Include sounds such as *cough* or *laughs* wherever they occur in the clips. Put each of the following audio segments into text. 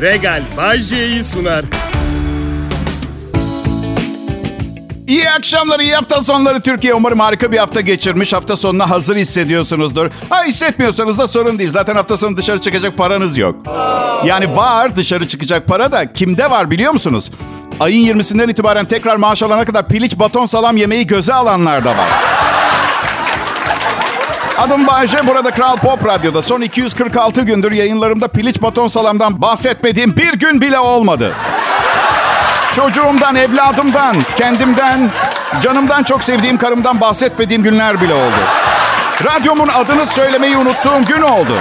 Regal Bajje'yi sunar. İyi akşamlar, iyi hafta sonları Türkiye. Umarım harika bir hafta geçirmiş. Hafta sonuna hazır hissediyorsunuzdur. Ha hissetmiyorsanız da sorun değil. Zaten hafta sonu dışarı çıkacak paranız yok. Yani var dışarı çıkacak para da kimde var biliyor musunuz? Ayın 20'sinden itibaren tekrar maaş alana kadar piliç baton salam yemeği göze alanlar da var. Adım Bayece. Burada Kral Pop Radyo'da son 246 gündür yayınlarımda piliç baton salamdan bahsetmediğim bir gün bile olmadı. Çocuğumdan, evladımdan, kendimden, canımdan çok sevdiğim karımdan bahsetmediğim günler bile oldu. Radyomun adını söylemeyi unuttuğum gün oldu.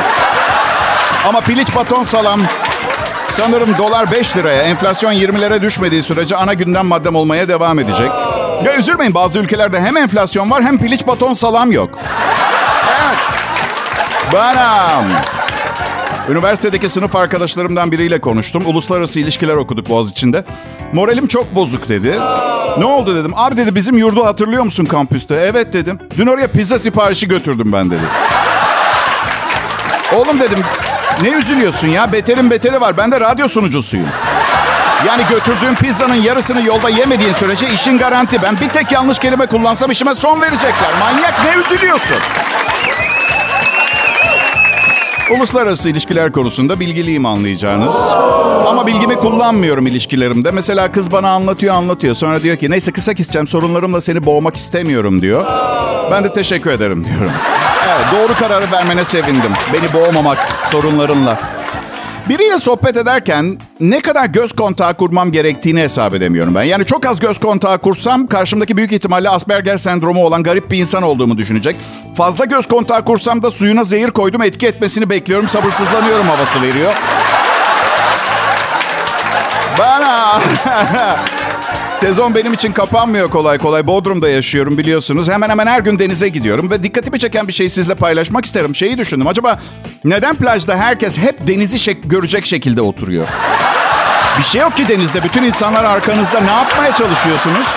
Ama piliç baton salam sanırım dolar 5 liraya, enflasyon 20'lere düşmediği sürece ana gündem maddem olmaya devam edecek. Ya üzülmeyin bazı ülkelerde hem enflasyon var hem piliç baton salam yok. Benim. Üniversitedeki sınıf arkadaşlarımdan biriyle konuştum. Uluslararası ilişkiler okuduk Boğaziçi'nde. Moralim çok bozuk dedi. Ne oldu dedim. Abi dedi bizim yurdu hatırlıyor musun kampüste? Evet dedim. Dün oraya pizza siparişi götürdüm ben dedi. Oğlum dedim ne üzülüyorsun ya? Beterin beteri var. Ben de radyo sunucusuyum. Yani götürdüğüm pizzanın yarısını yolda yemediğin sürece işin garanti. Ben bir tek yanlış kelime kullansam işime son verecekler. Manyak ne üzülüyorsun? Uluslararası ilişkiler konusunda bilgiliyim anlayacağınız. Ama bilgimi kullanmıyorum ilişkilerimde. Mesela kız bana anlatıyor anlatıyor. Sonra diyor ki neyse kısa keseceğim sorunlarımla seni boğmak istemiyorum diyor. Ben de teşekkür ederim diyorum. Evet doğru kararı vermene sevindim. Beni boğmamak sorunlarınla. Biriyle sohbet ederken ne kadar göz kontağı kurmam gerektiğini hesap edemiyorum ben. Yani çok az göz kontağı kursam karşımdaki büyük ihtimalle Asperger sendromu olan garip bir insan olduğumu düşünecek. Fazla göz kontağı kursam da suyuna zehir koydum etki etmesini bekliyorum. Sabırsızlanıyorum havası veriyor. Bana. *laughs* Sezon benim için kapanmıyor kolay kolay. Bodrum'da yaşıyorum biliyorsunuz. Hemen hemen her gün denize gidiyorum. Ve dikkatimi çeken bir şey sizle paylaşmak isterim. Şeyi düşündüm. Acaba neden plajda herkes hep denizi şek- görecek şekilde oturuyor? Bir şey yok ki denizde. Bütün insanlar arkanızda. Ne yapmaya çalışıyorsunuz?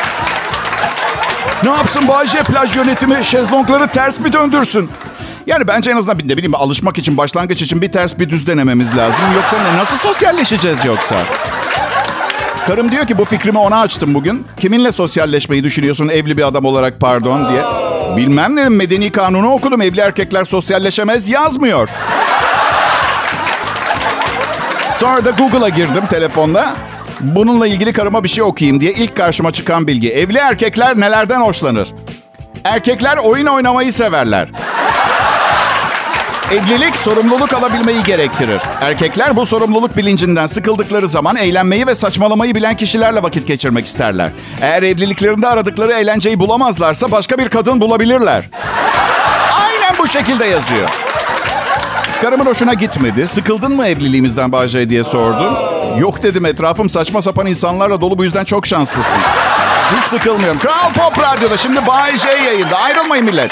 Ne yapsın Bayce plaj yönetimi şezlongları ters mi döndürsün? Yani bence en azından ne bileyim alışmak için, başlangıç için bir ters bir düz denememiz lazım. Yoksa ne, nasıl sosyalleşeceğiz yoksa? Karım diyor ki bu fikrimi ona açtım bugün. Kiminle sosyalleşmeyi düşünüyorsun evli bir adam olarak pardon diye. Bilmem dedim medeni kanunu okudum. Evli erkekler sosyalleşemez yazmıyor. Sonra da Google'a girdim telefonda. Bununla ilgili karıma bir şey okuyayım diye ilk karşıma çıkan bilgi. Evli erkekler nelerden hoşlanır? Erkekler oyun oynamayı severler. Evlilik sorumluluk alabilmeyi gerektirir. Erkekler bu sorumluluk bilincinden sıkıldıkları zaman eğlenmeyi ve saçmalamayı bilen kişilerle vakit geçirmek isterler. Eğer evliliklerinde aradıkları eğlenceyi bulamazlarsa başka bir kadın bulabilirler. Aynen bu şekilde yazıyor. Karımın hoşuna gitmedi. Sıkıldın mı evliliğimizden Bahçe diye sordum. Yok dedim etrafım saçma sapan insanlarla dolu bu yüzden çok şanslısın. Hiç sıkılmıyorum. Kral Pop Radyo'da şimdi J yayında. Ayrılmayın millet.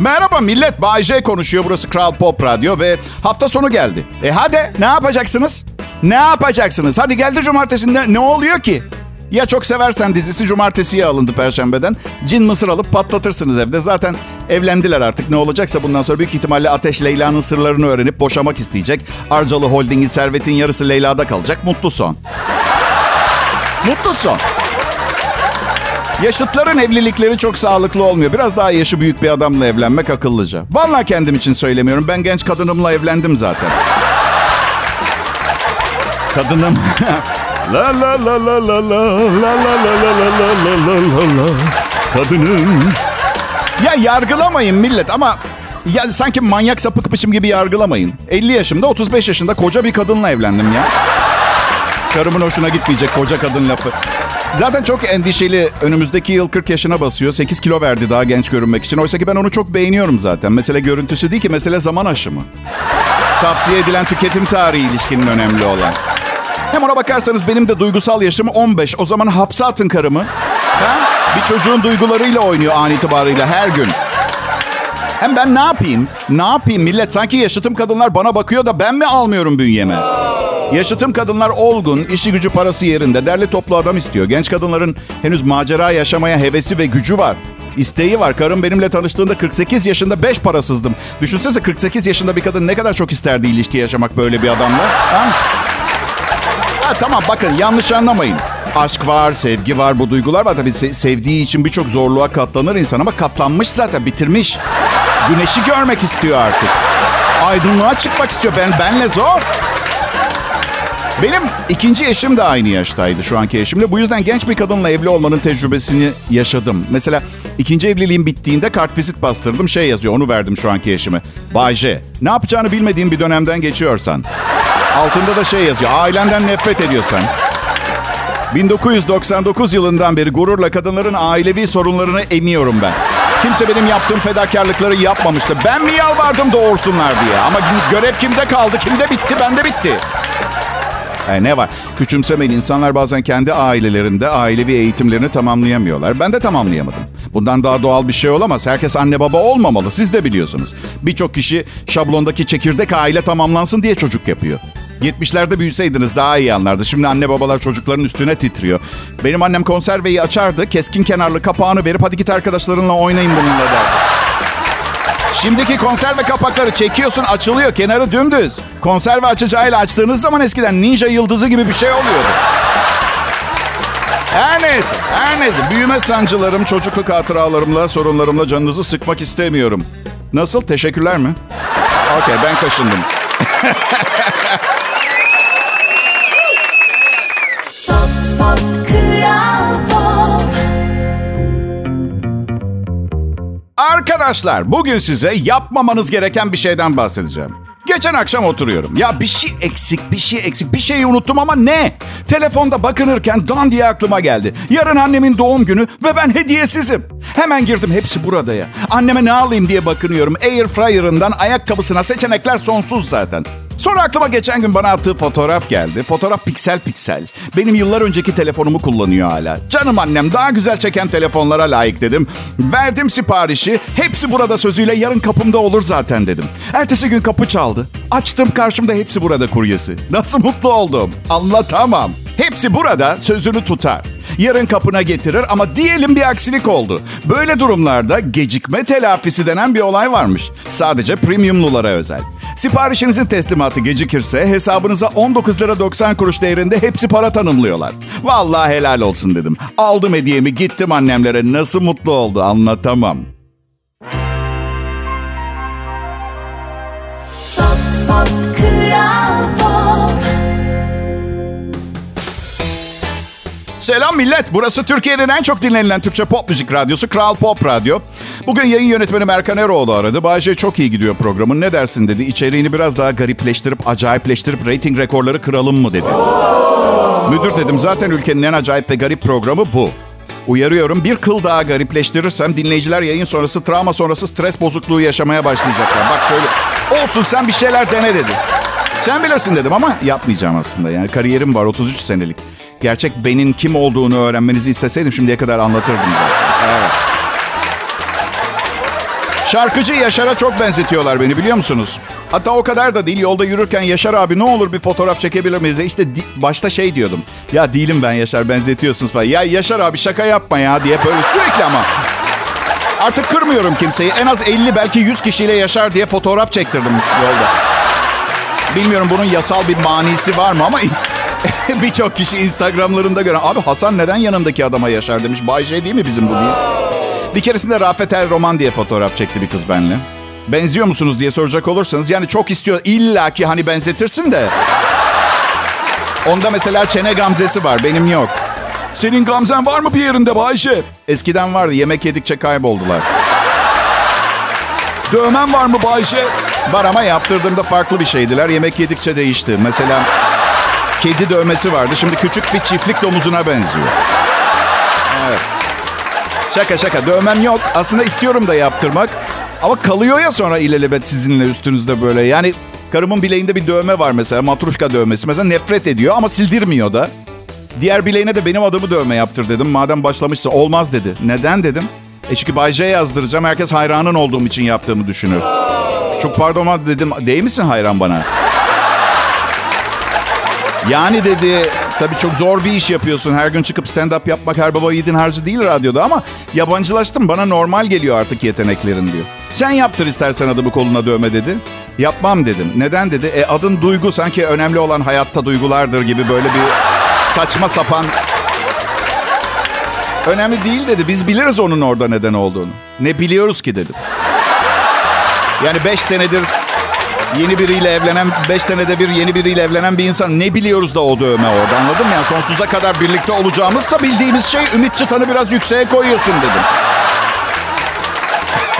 Merhaba millet. Bay J konuşuyor. Burası Kral Pop Radyo ve hafta sonu geldi. E hadi ne yapacaksınız? Ne yapacaksınız? Hadi geldi cumartesinde ne oluyor ki? Ya çok seversen dizisi cumartesiye alındı perşembeden. Cin mısır alıp patlatırsınız evde. Zaten evlendiler artık. Ne olacaksa bundan sonra büyük ihtimalle Ateş Leyla'nın sırlarını öğrenip boşamak isteyecek. Arcalı Holding'in servetin yarısı Leyla'da kalacak. Mutlu son. Mutlu son. Yaşıtların evlilikleri çok sağlıklı olmuyor. Biraz daha yaşı büyük bir adamla evlenmek akıllıca. Vallahi kendim için söylemiyorum. Ben genç kadınımla evlendim zaten. Kadınım. la la la la la la la la la la la la la la la Kadınım. Ya yargılamayın millet ama ya sanki manyak sapıkmışım gibi yargılamayın. 50 yaşımda 35 yaşında koca bir kadınla evlendim ya. Karımın hoşuna gitmeyecek koca kadın lafı. Zaten çok endişeli. Önümüzdeki yıl 40 yaşına basıyor. 8 kilo verdi daha genç görünmek için. Oysa ki ben onu çok beğeniyorum zaten. Mesele görüntüsü değil ki mesele zaman aşımı. Tavsiye edilen tüketim tarihi ilişkinin önemli olan. Hem ona bakarsanız benim de duygusal yaşım 15. O zaman hapse atın karımı. Ha? Bir çocuğun duygularıyla oynuyor an itibarıyla her gün. Hem ben ne yapayım? Ne yapayım millet? Sanki yaşıtım kadınlar bana bakıyor da ben mi almıyorum bünyeme? Yaşıtım kadınlar olgun, işi gücü parası yerinde, derli toplu adam istiyor. Genç kadınların henüz macera yaşamaya hevesi ve gücü var. İsteği var. Karım benimle tanıştığında 48 yaşında 5 parasızdım. Düşünsenize 48 yaşında bir kadın ne kadar çok isterdi ilişki yaşamak böyle bir adamla. Tamam. Ha, tamam bakın yanlış anlamayın. Aşk var, sevgi var, bu duygular var. Tabii sevdiği için birçok zorluğa katlanır insan ama katlanmış zaten, bitirmiş. Güneşi görmek istiyor artık. Aydınlığa çıkmak istiyor. Ben benle zor. Benim ikinci eşim de aynı yaştaydı şu anki eşimle. Bu yüzden genç bir kadınla evli olmanın tecrübesini yaşadım. Mesela ikinci evliliğim bittiğinde kartvizit bastırdım. Şey yazıyor onu verdim şu anki eşime. Bayce ne yapacağını bilmediğin bir dönemden geçiyorsan. Altında da şey yazıyor. Ailenden nefret ediyorsan. 1999 yılından beri gururla kadınların ailevi sorunlarını emiyorum ben. Kimse benim yaptığım fedakarlıkları yapmamıştı. Ben mi yalvardım doğursunlar diye. Ama görev kimde kaldı, kimde bitti, bende bitti. E, ne var? Küçümsemeyin. İnsanlar bazen kendi ailelerinde ailevi eğitimlerini tamamlayamıyorlar. Ben de tamamlayamadım. Bundan daha doğal bir şey olamaz. Herkes anne baba olmamalı. Siz de biliyorsunuz. Birçok kişi şablondaki çekirdek aile tamamlansın diye çocuk yapıyor. 70'lerde büyüseydiniz daha iyi anlardı. Şimdi anne babalar çocukların üstüne titriyor. Benim annem konserveyi açardı. Keskin kenarlı kapağını verip hadi git arkadaşlarınla oynayın bununla derdi. Şimdiki konserve kapakları çekiyorsun açılıyor kenarı dümdüz. Konserve açacağıyla açtığınız zaman eskiden ninja yıldızı gibi bir şey oluyordu. Her neyse, her neyse. Büyüme sancılarım, çocukluk hatıralarımla, sorunlarımla canınızı sıkmak istemiyorum. Nasıl? Teşekkürler mi? Okey, ben kaşındım. *laughs* Arkadaşlar bugün size yapmamanız gereken bir şeyden bahsedeceğim. Geçen akşam oturuyorum. Ya bir şey eksik, bir şey eksik, bir şeyi unuttum ama ne? Telefonda bakınırken dan diye aklıma geldi. Yarın annemin doğum günü ve ben hediyesizim. Hemen girdim hepsi burada ya. Anneme ne alayım diye bakınıyorum. Air fryer'ından ayakkabısına seçenekler sonsuz zaten. Sonra aklıma geçen gün bana attığı fotoğraf geldi. Fotoğraf piksel piksel. Benim yıllar önceki telefonumu kullanıyor hala. Canım annem daha güzel çeken telefonlara layık dedim. Verdim siparişi. Hepsi burada sözüyle yarın kapımda olur zaten dedim. Ertesi gün kapı çaldı. Açtım karşımda hepsi burada kuryesi. Nasıl mutlu oldum. Anlatamam. Hepsi burada sözünü tutar. Yarın kapına getirir ama diyelim bir aksilik oldu. Böyle durumlarda gecikme telafisi denen bir olay varmış. Sadece premiumlulara özel. Siparişinizin teslimatı gecikirse hesabınıza 19 lira 90 kuruş değerinde hepsi para tanımlıyorlar. Vallahi helal olsun dedim. Aldım hediyemi gittim annemlere nasıl mutlu oldu anlatamam. Pop, pop, Selam millet. Burası Türkiye'nin en çok dinlenilen Türkçe pop müzik radyosu Kral Pop Radyo. Bugün yayın yönetmeni Merkan Eroğlu aradı. Bayce çok iyi gidiyor programın. Ne dersin dedi. İçeriğini biraz daha garipleştirip, acayipleştirip rating rekorları kıralım mı dedi. Müdür dedim zaten ülkenin en acayip ve garip programı bu. Uyarıyorum bir kıl daha garipleştirirsem dinleyiciler yayın sonrası travma sonrası stres bozukluğu yaşamaya başlayacaklar. Bak şöyle olsun sen bir şeyler dene dedi. Sen bilirsin dedim ama yapmayacağım aslında. Yani kariyerim var 33 senelik. Gerçek benin kim olduğunu öğrenmenizi isteseydim şimdiye kadar anlatırdım zaten. Evet. Şarkıcı Yaşar'a çok benzetiyorlar beni biliyor musunuz? Hatta o kadar da değil. Yolda yürürken Yaşar abi ne olur bir fotoğraf çekebilir miyiz? İşte di- başta şey diyordum. Ya değilim ben Yaşar benzetiyorsunuz falan. Ya Yaşar abi şaka yapma ya diye böyle sürekli ama. Artık kırmıyorum kimseyi. En az 50 belki 100 kişiyle Yaşar diye fotoğraf çektirdim yolda. Bilmiyorum bunun yasal bir manisi var mı ama *laughs* Birçok kişi Instagramlarında gören abi Hasan neden yanındaki adama yaşar demiş. Bay J değil mi bizim bu değil? Bir keresinde Rafet El Roman diye fotoğraf çekti bir kız benimle. Benziyor musunuz diye soracak olursanız yani çok istiyor illa ki hani benzetirsin de. Onda mesela çene gamzesi var benim yok. Senin gamzen var mı bir yerinde Bayşe? Eskiden vardı yemek yedikçe kayboldular. Dövmen var mı Bayşe? Var ama yaptırdığımda farklı bir şeydiler. Yemek yedikçe değişti. Mesela kedi dövmesi vardı. Şimdi küçük bir çiftlik domuzuna benziyor. Evet. Şaka şaka dövmem yok. Aslında istiyorum da yaptırmak. Ama kalıyor ya sonra ilelebet sizinle üstünüzde böyle. Yani karımın bileğinde bir dövme var mesela. Matruşka dövmesi. Mesela nefret ediyor ama sildirmiyor da. Diğer bileğine de benim adımı dövme yaptır dedim. Madem başlamışsa olmaz dedi. Neden dedim. E çünkü Bay J yazdıracağım. Herkes hayranın olduğum için yaptığımı düşünür. Çok pardon dedim. Değil misin hayran bana? Yani dedi Tabii çok zor bir iş yapıyorsun. Her gün çıkıp stand-up yapmak her baba yiğidin harcı değil radyoda ama yabancılaştım. Bana normal geliyor artık yeteneklerin diyor. Sen yaptır istersen adımı koluna dövme dedi. Yapmam dedim. Neden dedi? E adın Duygu sanki önemli olan hayatta duygulardır gibi böyle bir saçma sapan... Önemli değil dedi. Biz biliriz onun orada neden olduğunu. Ne biliyoruz ki dedim. Yani beş senedir yeni biriyle evlenen, beş senede bir yeni biriyle evlenen bir insan ne biliyoruz da o dövme orada anladın mı? Yani sonsuza kadar birlikte olacağımızsa bildiğimiz şey Ümit Çıtan'ı biraz yükseğe koyuyorsun dedim.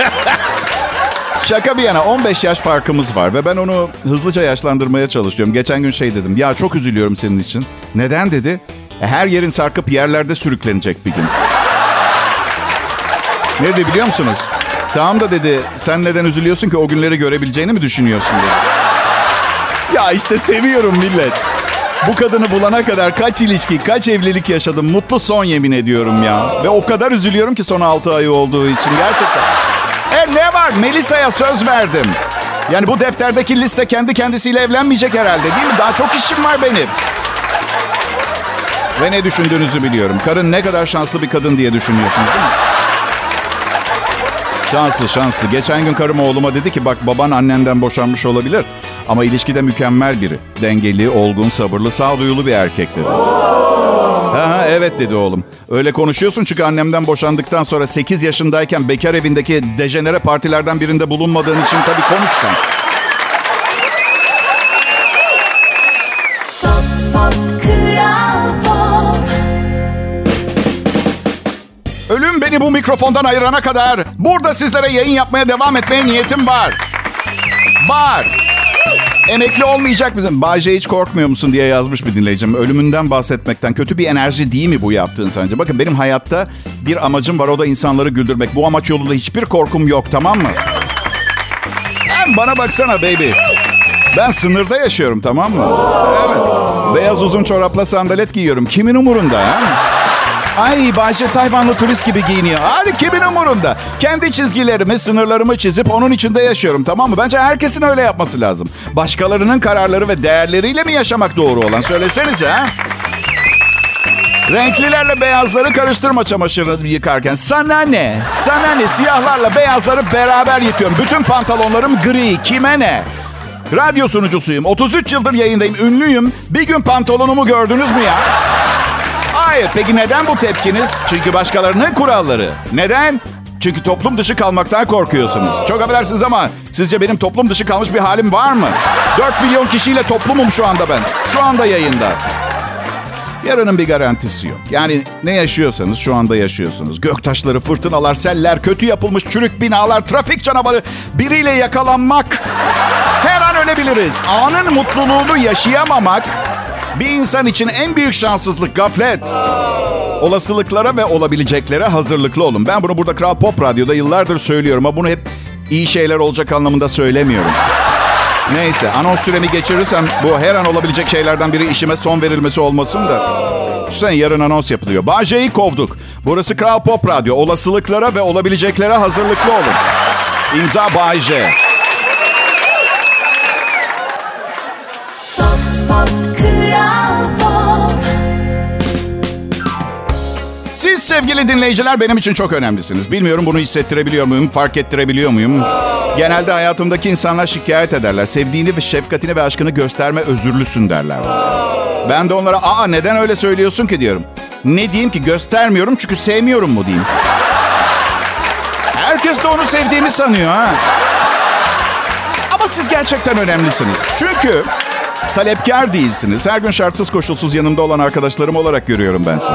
*laughs* Şaka bir yana 15 yaş farkımız var ve ben onu hızlıca yaşlandırmaya çalışıyorum. Geçen gün şey dedim ya çok üzülüyorum senin için. Neden dedi? E, her yerin sarkıp yerlerde sürüklenecek bir gün. Ne dedi biliyor musunuz? Tamam da dedi sen neden üzülüyorsun ki o günleri görebileceğini mi düşünüyorsun dedi. Ya işte seviyorum millet. Bu kadını bulana kadar kaç ilişki, kaç evlilik yaşadım. Mutlu son yemin ediyorum ya. Ve o kadar üzülüyorum ki son 6 ayı olduğu için gerçekten. E ne var? Melisa'ya söz verdim. Yani bu defterdeki liste kendi kendisiyle evlenmeyecek herhalde değil mi? Daha çok işim var benim. Ve ne düşündüğünüzü biliyorum. Karın ne kadar şanslı bir kadın diye düşünüyorsunuz değil mi? Şanslı şanslı. Geçen gün karım oğluma dedi ki bak baban annenden boşanmış olabilir. Ama ilişkide mükemmel biri. Dengeli, olgun, sabırlı, sağduyulu bir erkek dedi. Ha, evet dedi oğlum. Öyle konuşuyorsun çünkü annemden boşandıktan sonra 8 yaşındayken bekar evindeki dejenere partilerden birinde bulunmadığın için tabii konuş mikrofondan ayırana kadar burada sizlere yayın yapmaya devam etmeye niyetim var. Var. Emekli olmayacak bizim. Bayce hiç korkmuyor musun diye yazmış bir dinleyicim. Ölümünden bahsetmekten kötü bir enerji değil mi bu yaptığın sence? Bakın benim hayatta bir amacım var o da insanları güldürmek. Bu amaç yolunda hiçbir korkum yok tamam mı? Hem bana baksana baby. Ben sınırda yaşıyorum tamam mı? Evet. Beyaz uzun çorapla sandalet giyiyorum. Kimin umurunda ha? Ay Bayce Tayvanlı turist gibi giyiniyor. Hadi kimin umurunda? Kendi çizgilerimi, sınırlarımı çizip onun içinde yaşıyorum tamam mı? Bence herkesin öyle yapması lazım. Başkalarının kararları ve değerleriyle mi yaşamak doğru olan? Söylesenize ha? Renklilerle beyazları karıştırma çamaşırını yıkarken. Sana ne? Sana ne? Siyahlarla beyazları beraber yıkıyorum. Bütün pantolonlarım gri. Kime ne? Radyo sunucusuyum. 33 yıldır yayındayım. Ünlüyüm. Bir gün pantolonumu gördünüz mü ya? Hayır. Peki neden bu tepkiniz? Çünkü başkalarının kuralları. Neden? Çünkü toplum dışı kalmaktan korkuyorsunuz. Çok affedersiniz ama sizce benim toplum dışı kalmış bir halim var mı? 4 milyon kişiyle toplumum şu anda ben. Şu anda yayında. Yarının bir garantisi yok. Yani ne yaşıyorsanız şu anda yaşıyorsunuz. Göktaşları, fırtınalar, seller, kötü yapılmış çürük binalar, trafik canavarı, biriyle yakalanmak. Her an ölebiliriz. Anın mutluluğunu yaşayamamak bir insan için en büyük şanssızlık gaflet. Olasılıklara ve olabileceklere hazırlıklı olun. Ben bunu burada Kral Pop Radyo'da yıllardır söylüyorum ama bunu hep iyi şeyler olacak anlamında söylemiyorum. Neyse anons süremi geçirirsem bu her an olabilecek şeylerden biri işime son verilmesi olmasın da. Sen yarın anons yapılıyor. Bağcay'ı kovduk. Burası Kral Pop Radyo. Olasılıklara ve olabileceklere hazırlıklı olun. İmza Bayce. Sevgili dinleyiciler benim için çok önemlisiniz. Bilmiyorum bunu hissettirebiliyor muyum, fark ettirebiliyor muyum? Genelde hayatımdaki insanlar şikayet ederler. Sevdiğini ve şefkatini ve aşkını gösterme özürlüsün derler. Ben de onlara aa neden öyle söylüyorsun ki diyorum. Ne diyeyim ki göstermiyorum çünkü sevmiyorum mu diyeyim. Herkes de onu sevdiğimi sanıyor ha. Ama siz gerçekten önemlisiniz. Çünkü talepkar değilsiniz. Her gün şartsız koşulsuz yanımda olan arkadaşlarım olarak görüyorum ben sizi.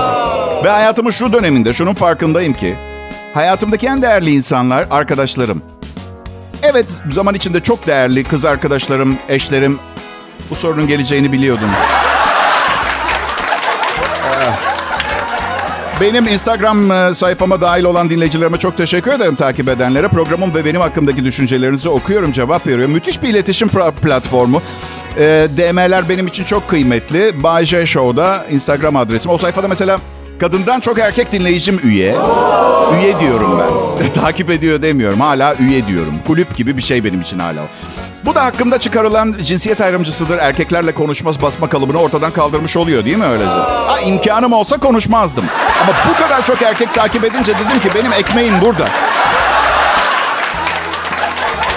Ve hayatımın şu döneminde şunun farkındayım ki... Hayatımdaki en değerli insanlar arkadaşlarım. Evet zaman içinde çok değerli kız arkadaşlarım, eşlerim. Bu sorunun geleceğini biliyordum. Benim Instagram e, sayfama dahil olan dinleyicilerime çok teşekkür ederim takip edenlere. Programım ve benim hakkımdaki düşüncelerinizi okuyorum, cevap veriyorum. Müthiş bir iletişim platformu. E, DM'ler benim için çok kıymetli. Bay J Show'da Instagram adresim. O sayfada mesela kadından çok erkek dinleyicim üye. Üye diyorum ben. *laughs* Takip ediyor demiyorum. Hala üye diyorum. Kulüp gibi bir şey benim için hala. Bu da hakkında çıkarılan cinsiyet ayrımcısıdır. Erkeklerle konuşmaz basma kalıbını ortadan kaldırmış oluyor değil mi öylece? Ha imkanım olsa konuşmazdım. Ama bu kadar çok erkek takip edince dedim ki benim ekmeğim burada.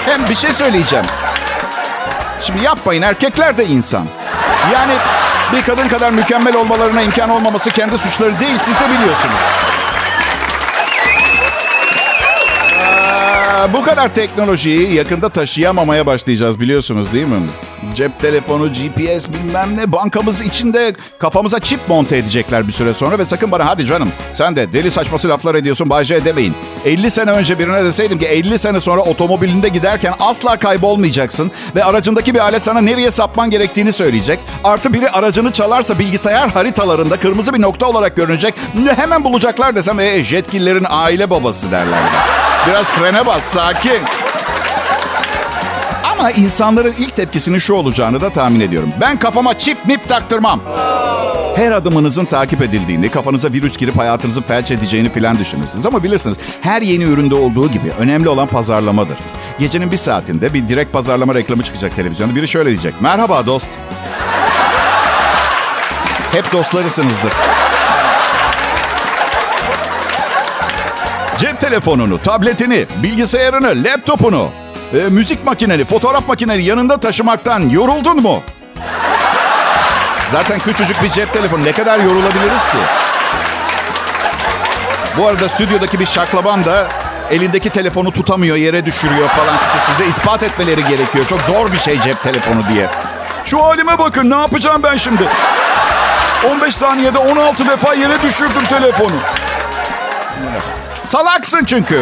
Hem bir şey söyleyeceğim. Şimdi yapmayın erkekler de insan. Yani bir kadın kadar mükemmel olmalarına imkan olmaması kendi suçları değil siz de biliyorsunuz. Aa, bu kadar teknolojiyi yakında taşıyamamaya başlayacağız biliyorsunuz değil mi? Cep telefonu, GPS bilmem ne bankamız içinde kafamıza çip monte edecekler bir süre sonra ve sakın bana hadi canım sen de deli saçması laflar ediyorsun Bayce edemeyin. 50 sene önce birine deseydim ki 50 sene sonra otomobilinde giderken asla kaybolmayacaksın ve aracındaki bir alet sana nereye sapman gerektiğini söyleyecek. Artı biri aracını çalarsa bilgisayar haritalarında kırmızı bir nokta olarak görünecek. Hemen bulacaklar desem e, jetkillerin aile babası derler. Biraz frene bas sakin. Ama insanların ilk tepkisinin şu olacağını da tahmin ediyorum. Ben kafama çip mip taktırmam. Her adımınızın takip edildiğini, kafanıza virüs girip hayatınızı felç edeceğini filan düşünürsünüz. Ama bilirsiniz her yeni üründe olduğu gibi önemli olan pazarlamadır. Gecenin bir saatinde bir direkt pazarlama reklamı çıkacak televizyonda. Biri şöyle diyecek. Merhaba dost. Hep dostlarısınızdır. Cep telefonunu, tabletini, bilgisayarını, laptopunu, e, müzik makineni, fotoğraf makineni yanında taşımaktan yoruldun mu? Zaten küçücük bir cep telefonu ne kadar yorulabiliriz ki? Bu arada stüdyodaki bir şaklaban da elindeki telefonu tutamıyor, yere düşürüyor falan. Çünkü size ispat etmeleri gerekiyor. Çok zor bir şey cep telefonu diye. Şu halime bakın ne yapacağım ben şimdi? 15 saniyede 16 defa yere düşürdüm telefonu. Salaksın çünkü.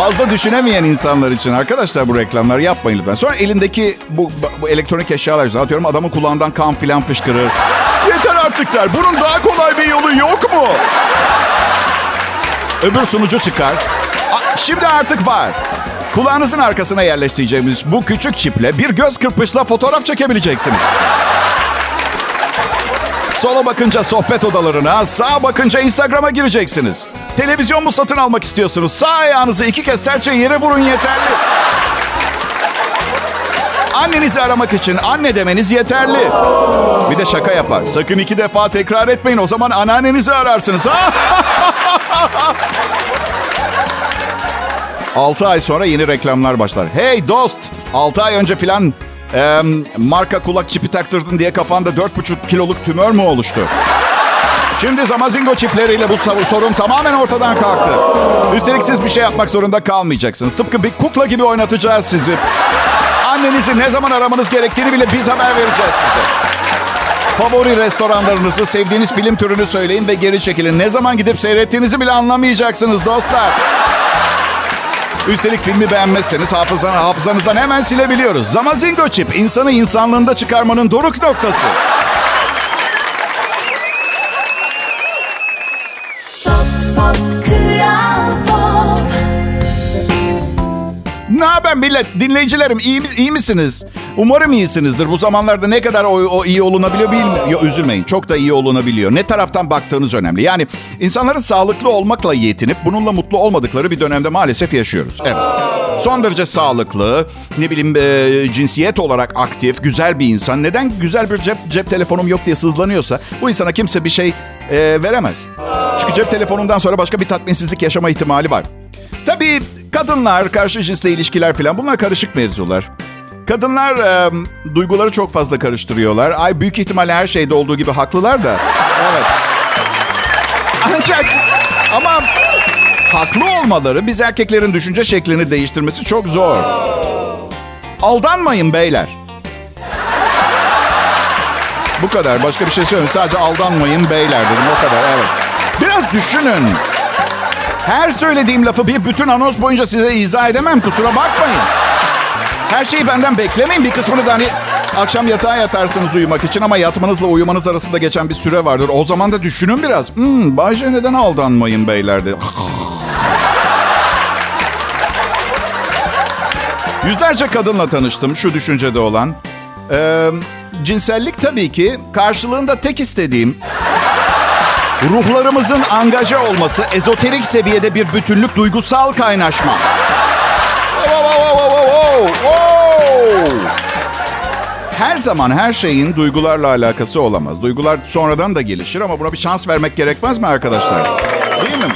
Fazla düşünemeyen insanlar için arkadaşlar bu reklamları yapmayın lütfen. Sonra elindeki bu, bu elektronik eşyalar atıyorum adamın kulağından kan filan fışkırır. Yeter artık der. Bunun daha kolay bir yolu yok mu? Öbür sunucu çıkar. Şimdi artık var. Kulağınızın arkasına yerleştireceğimiz bu küçük çiple bir göz kırpışla fotoğraf çekebileceksiniz. Sola bakınca sohbet odalarına, sağa bakınca Instagram'a gireceksiniz. Televizyon mu satın almak istiyorsunuz? Sağ ayağınızı iki kez serçe yere vurun yeterli. Annenizi aramak için anne demeniz yeterli. Bir de şaka yapar. Sakın iki defa tekrar etmeyin. O zaman anneannenizi ararsınız. 6 *laughs* ay sonra yeni reklamlar başlar. Hey dost, 6 ay önce filan e, marka kulak çipi taktırdın diye kafanda 4,5 kiloluk tümör mü oluştu? Şimdi Zamazingo çipleriyle bu sorun tamamen ortadan kalktı. Üstelik siz bir şey yapmak zorunda kalmayacaksınız. Tıpkı bir kukla gibi oynatacağız sizi. Annenizi ne zaman aramanız gerektiğini bile biz haber vereceğiz size. Favori restoranlarınızı, sevdiğiniz film türünü söyleyin ve geri çekilin. Ne zaman gidip seyrettiğinizi bile anlamayacaksınız dostlar. Üstelik filmi beğenmezseniz hafızdan, hafızanızdan hemen silebiliyoruz. Zamazingo çip, insanı insanlığında çıkarmanın doruk noktası. Ne haber millet? Dinleyicilerim iyi, iyi misiniz? Umarım iyisinizdir. Bu zamanlarda ne kadar o, o iyi olunabiliyor bilmiyorum. Yok üzülmeyin. Çok da iyi olunabiliyor. Ne taraftan baktığınız önemli. Yani insanların sağlıklı olmakla yetinip bununla mutlu olmadıkları bir dönemde maalesef yaşıyoruz. Evet. Son derece sağlıklı, ne bileyim e, cinsiyet olarak aktif, güzel bir insan. Neden güzel bir cep, cep telefonum yok diye sızlanıyorsa bu insana kimse bir şey e, veremez. Çünkü cep telefonundan sonra başka bir tatminsizlik yaşama ihtimali var. Tabii kadınlar, karşı cinsle ilişkiler falan bunlar karışık mevzular. Kadınlar e, duyguları çok fazla karıştırıyorlar. Ay büyük ihtimalle her şeyde olduğu gibi haklılar da. Evet. Ancak ama haklı olmaları biz erkeklerin düşünce şeklini değiştirmesi çok zor. Aldanmayın beyler. Bu kadar. Başka bir şey söylemiyorum. Sadece aldanmayın beyler dedim. O kadar. Evet. Biraz düşünün. Her söylediğim lafı bir bütün anons boyunca size izah edemem. Kusura bakmayın. Her şeyi benden beklemeyin. Bir kısmını da hani akşam yatağa yatarsınız uyumak için ama yatmanızla uyumanız arasında geçen bir süre vardır. O zaman da düşünün biraz. Hmm, Bayce neden aldanmayın beyler de. *laughs* Yüzlerce kadınla tanıştım şu düşüncede olan. Ee, cinsellik tabii ki karşılığında tek istediğim ruhlarımızın angaje olması, ezoterik seviyede bir bütünlük, duygusal kaynaşma. Her zaman her şeyin duygularla alakası olamaz. Duygular sonradan da gelişir ama buna bir şans vermek gerekmez mi arkadaşlar? Değil mi?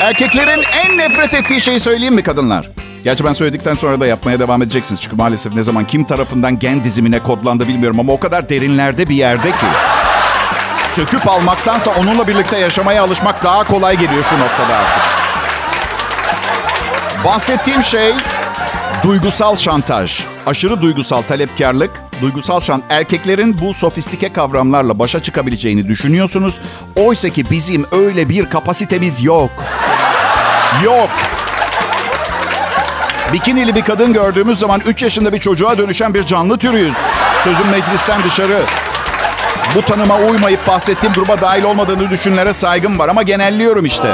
Erkeklerin en nefret ettiği şeyi söyleyeyim mi kadınlar? Gerçi ben söyledikten sonra da yapmaya devam edeceksiniz. Çünkü maalesef ne zaman kim tarafından gen dizimine kodlandı bilmiyorum ama o kadar derinlerde bir yerde ki. Söküp almaktansa onunla birlikte yaşamaya alışmak daha kolay geliyor şu noktada artık. Bahsettiğim şey duygusal şantaj. Aşırı duygusal talepkarlık, duygusal şan erkeklerin bu sofistike kavramlarla başa çıkabileceğini düşünüyorsunuz. Oysa ki bizim öyle bir kapasitemiz yok. Yok. Bikinili bir kadın gördüğümüz zaman 3 yaşında bir çocuğa dönüşen bir canlı türüyüz. Sözün meclisten dışarı. Bu tanıma uymayıp bahsettiğim gruba dahil olmadığını düşünlere saygım var ama genelliyorum işte.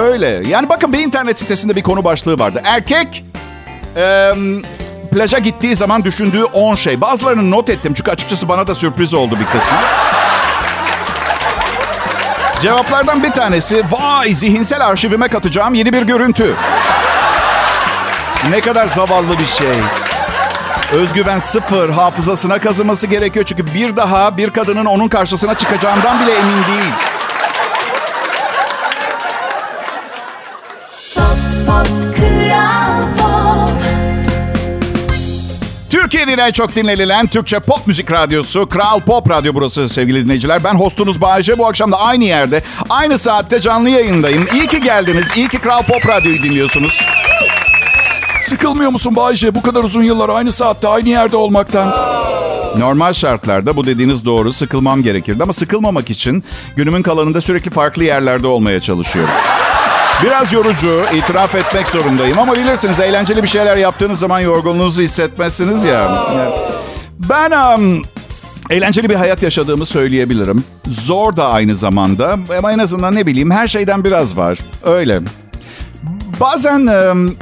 Öyle. Yani bakın bir internet sitesinde bir konu başlığı vardı. Erkek e, plaja gittiği zaman düşündüğü 10 şey. Bazılarını not ettim çünkü açıkçası bana da sürpriz oldu bir kısmı. Cevaplardan bir tanesi, vay zihinsel arşivime katacağım yeni bir görüntü. Ne kadar zavallı bir şey. Özgüven sıfır, hafızasına kazıması gerekiyor. Çünkü bir daha bir kadının onun karşısına çıkacağından bile emin değil. Türkiye'nin en çok dinlenilen Türkçe pop müzik radyosu Kral Pop Radyo burası sevgili dinleyiciler. Ben hostunuz Bayece. Bu akşam da aynı yerde, aynı saatte canlı yayındayım. İyi ki geldiniz. İyi ki Kral Pop Radyo'yu dinliyorsunuz. Sıkılmıyor musun Bayce bu kadar uzun yıllar aynı saatte aynı yerde olmaktan? Normal şartlarda bu dediğiniz doğru sıkılmam gerekirdi ama sıkılmamak için günümün kalanında sürekli farklı yerlerde olmaya çalışıyorum. Biraz yorucu, itiraf etmek zorundayım ama bilirsiniz eğlenceli bir şeyler yaptığınız zaman yorgunluğunuzu hissetmezsiniz ya. Ben um, eğlenceli bir hayat yaşadığımı söyleyebilirim. Zor da aynı zamanda ama en azından ne bileyim her şeyden biraz var. Öyle. Bazen um,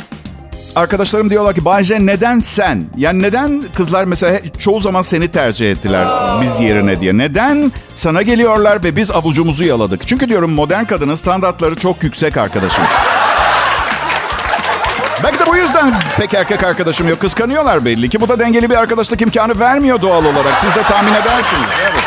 arkadaşlarım diyorlar ki Bayce neden sen? Yani neden kızlar mesela çoğu zaman seni tercih ettiler biz yerine diye. Neden sana geliyorlar ve biz avucumuzu yaladık? Çünkü diyorum modern kadının standartları çok yüksek arkadaşım. Belki de bu yüzden pek erkek arkadaşım yok. Kıskanıyorlar belli ki. Bu da dengeli bir arkadaşlık imkanı vermiyor doğal olarak. Siz de tahmin edersiniz. Evet.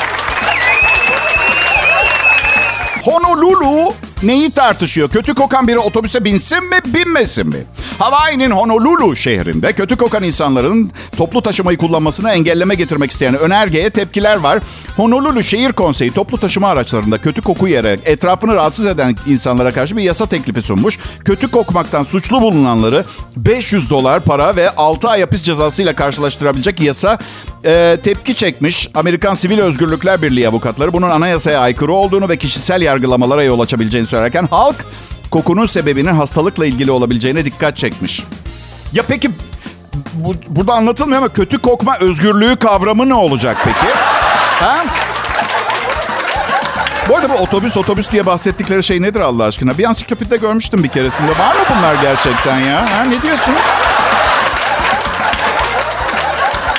Honolulu neyi tartışıyor? Kötü kokan biri otobüse binsin mi, binmesin mi? Hawaii'nin Honolulu şehrinde kötü kokan insanların toplu taşımayı kullanmasını engelleme getirmek isteyen önergeye tepkiler var. Honolulu Şehir Konseyi toplu taşıma araçlarında kötü koku yere etrafını rahatsız eden insanlara karşı bir yasa teklifi sunmuş. Kötü kokmaktan suçlu bulunanları 500 dolar para ve 6 ay hapis cezasıyla karşılaştırabilecek yasa e, tepki çekmiş. Amerikan Sivil Özgürlükler Birliği avukatları bunun anayasaya aykırı olduğunu ve kişisel yargılamalara yol açabileceğini söylerken halk kokunun sebebinin hastalıkla ilgili olabileceğine dikkat çekmiş. Ya peki bu, burada anlatılmıyor ama kötü kokma özgürlüğü kavramı ne olacak peki? Ha? Bu arada bu otobüs otobüs diye bahsettikleri şey nedir Allah aşkına? Bir ansiklopedide görmüştüm bir keresinde. Var mı bunlar gerçekten ya? Ha, ne diyorsunuz?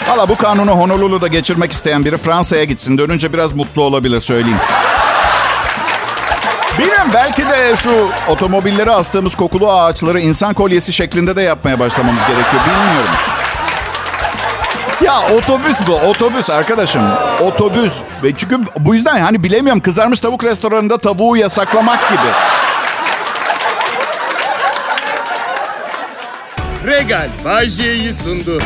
Valla bu kanunu Honolulu'da geçirmek isteyen biri Fransa'ya gitsin. Dönünce biraz mutlu olabilir söyleyeyim. Bilmem belki de şu otomobilleri astığımız kokulu ağaçları insan kolyesi şeklinde de yapmaya başlamamız gerekiyor. Bilmiyorum. Ya otobüs bu, otobüs arkadaşım. Otobüs. Ve çünkü bu yüzden hani bilemiyorum kızarmış tavuk restoranında tavuğu yasaklamak gibi. Regal Bay sundu.